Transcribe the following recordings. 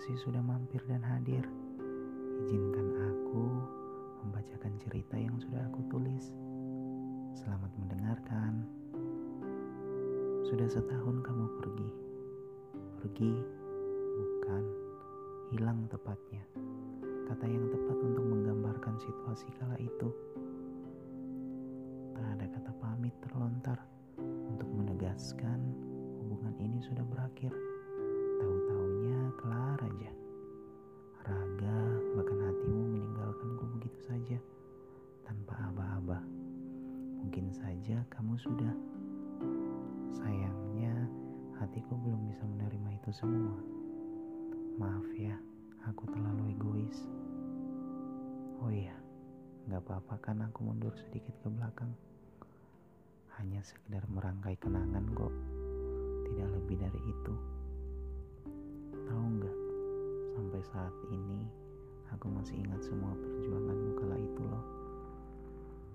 kasih sudah mampir dan hadir. Izinkan aku membacakan cerita yang sudah aku tulis. Selamat mendengarkan. Sudah setahun kamu pergi. Pergi, bukan hilang tepatnya. Kata yang tepat untuk menggambarkan situasi kala itu. Tak ada kata pamit terlontar untuk menegaskan hubungan ini sudah berakhir. Sayangnya hatiku belum bisa menerima itu semua. Maaf ya, aku terlalu egois. Oh iya, gak apa-apa kan aku mundur sedikit ke belakang. Hanya sekedar merangkai kenangan kok, tidak lebih dari itu. Tahu nggak? Sampai saat ini aku masih ingat semua perjuanganmu kala itu loh.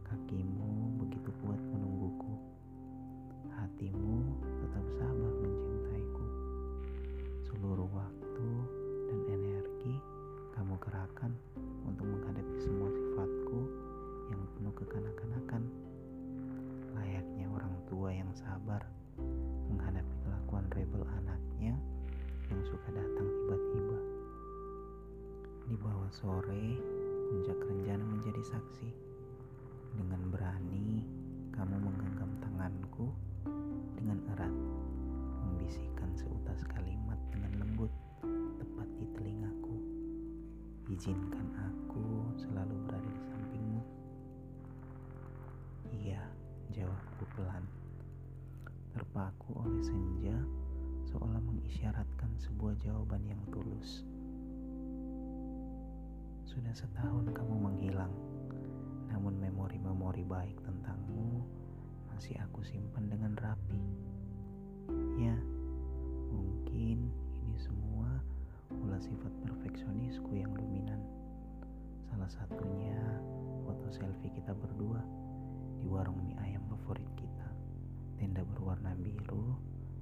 Kakimu Hatimu tetap sabar mencintaiku. Seluruh waktu dan energi kamu kerahkan untuk menghadapi semua sifatku yang penuh kekanak-kanakan. Layaknya orang tua yang sabar menghadapi kelakuan rebel anaknya yang suka datang tiba-tiba. Di bawah sore, puncak rencana menjadi saksi. Izinkan aku selalu berada di sampingmu. Iya, jawabku pelan. Terpaku oleh senja seolah mengisyaratkan sebuah jawaban yang tulus. Sudah setahun kamu menghilang, namun memori-memori baik tentangmu masih aku simpan dengan rapi. Kita berdua di warung mie ayam favorit kita. Tenda berwarna biru,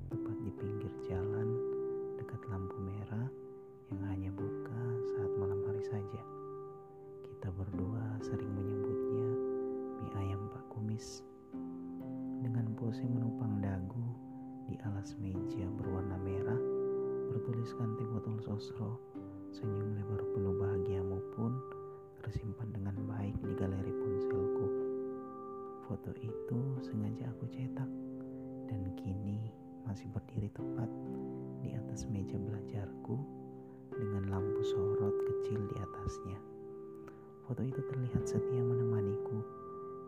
tepat di pinggir jalan, dekat lampu merah yang hanya buka saat malam hari saja. Kita berdua sering menyebutnya mie ayam Pak Kumis. Dengan pose menupang dagu di alas meja berwarna merah, bertuliskan teh botol sosro, senyum lebar penuh bahagiamu pun tersimpan dengan baik di galeri ponselku. Foto itu sengaja aku cetak dan kini masih berdiri tepat di atas meja belajarku dengan lampu sorot kecil di atasnya. Foto itu terlihat setia menemaniku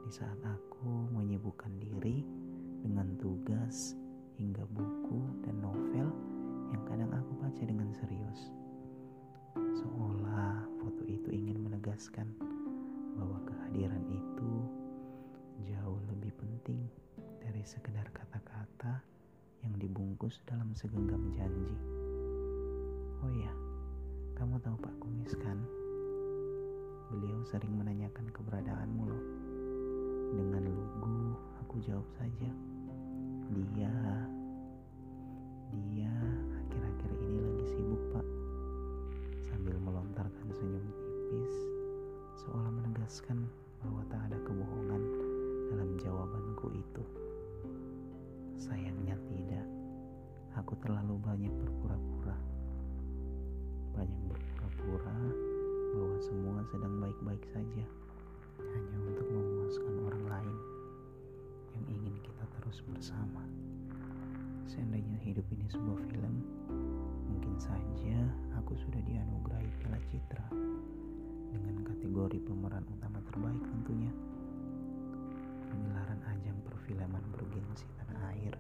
di saat aku menyibukkan diri dengan tugas hingga buku dan novel yang kadang aku baca dengan serius. Seolah foto itu ingin menegaskan bahwa kehadiran itu jauh lebih penting dari sekedar kata-kata yang dibungkus dalam segenggam janji. Oh iya, kamu tahu Pak Kumis kan? Beliau sering menanyakan keberadaanmu loh. Dengan lugu, aku jawab saja. Dia hidup ini sebuah film, mungkin saja aku sudah dianugerahi Piala Citra dengan kategori pemeran utama terbaik tentunya. Pengelaran ajang perfilman bergensi tanah air.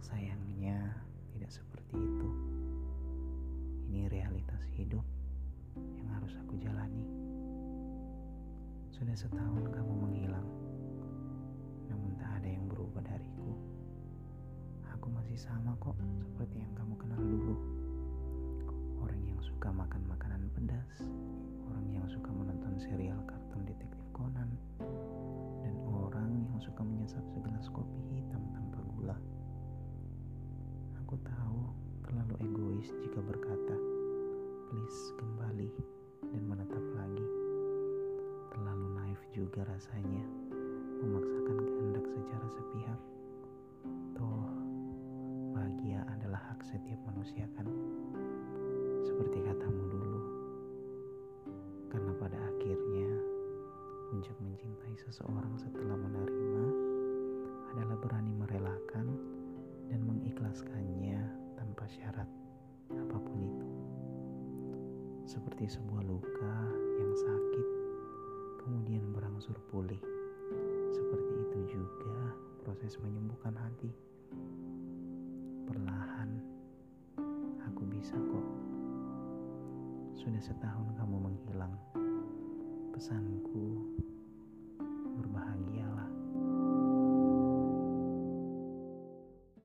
Sayangnya tidak seperti itu. Ini realitas hidup yang harus aku jalani. Sudah setahun kamu menghilang, masih sama kok seperti yang kamu kenal dulu. Orang yang suka makan makanan pedas, orang yang suka menonton serial kartun detektif Conan, dan orang yang suka menyesap segelas kopi hitam tanpa gula. Aku tahu terlalu egois jika berkata, please kembali dan menetap lagi. Terlalu naif juga rasanya setiap manusia kan? Seperti katamu dulu. Karena pada akhirnya, puncak mencintai seseorang setelah menerima adalah berani merelakan dan mengikhlaskannya tanpa syarat apa pun itu. Seperti sebuah luka Sudah setahun kamu menghilang. Pesanku, berbahagia.